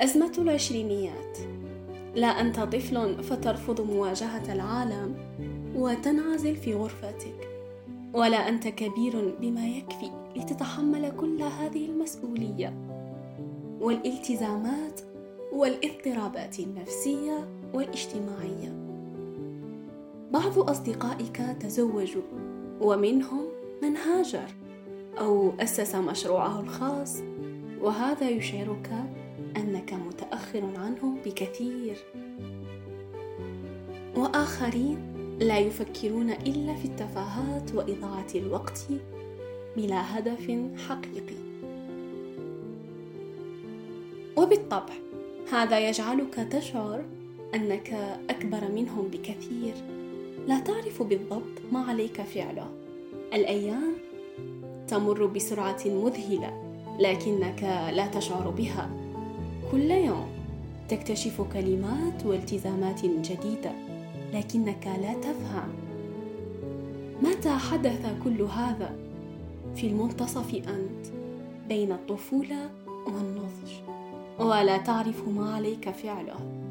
أزمة العشرينيات. لا أنت طفل فترفض مواجهة العالم وتنعزل في غرفتك ولا أنت كبير بما يكفي لتتحمل كل هذه المسؤولية والالتزامات والاضطرابات النفسية والاجتماعية. بعض أصدقائك تزوجوا ومنهم من هاجر أو أسس مشروعه الخاص وهذا يشعرك أنك متأخر عنهم بكثير. وآخرين لا يفكرون إلا في التفاهات وإضاعة الوقت بلا هدف حقيقي. وبالطبع هذا يجعلك تشعر أنك أكبر منهم بكثير. لا تعرف بالضبط ما عليك فعله. الأيام تمر بسرعة مذهلة لكنك لا تشعر بها. كل يوم. تكتشف كلمات والتزامات جديدة لكنك لا تفهم. متى حدث كل هذا؟ في المنتصف أنت بين الطفولة والنضج. ولا تعرف ما عليك فعله.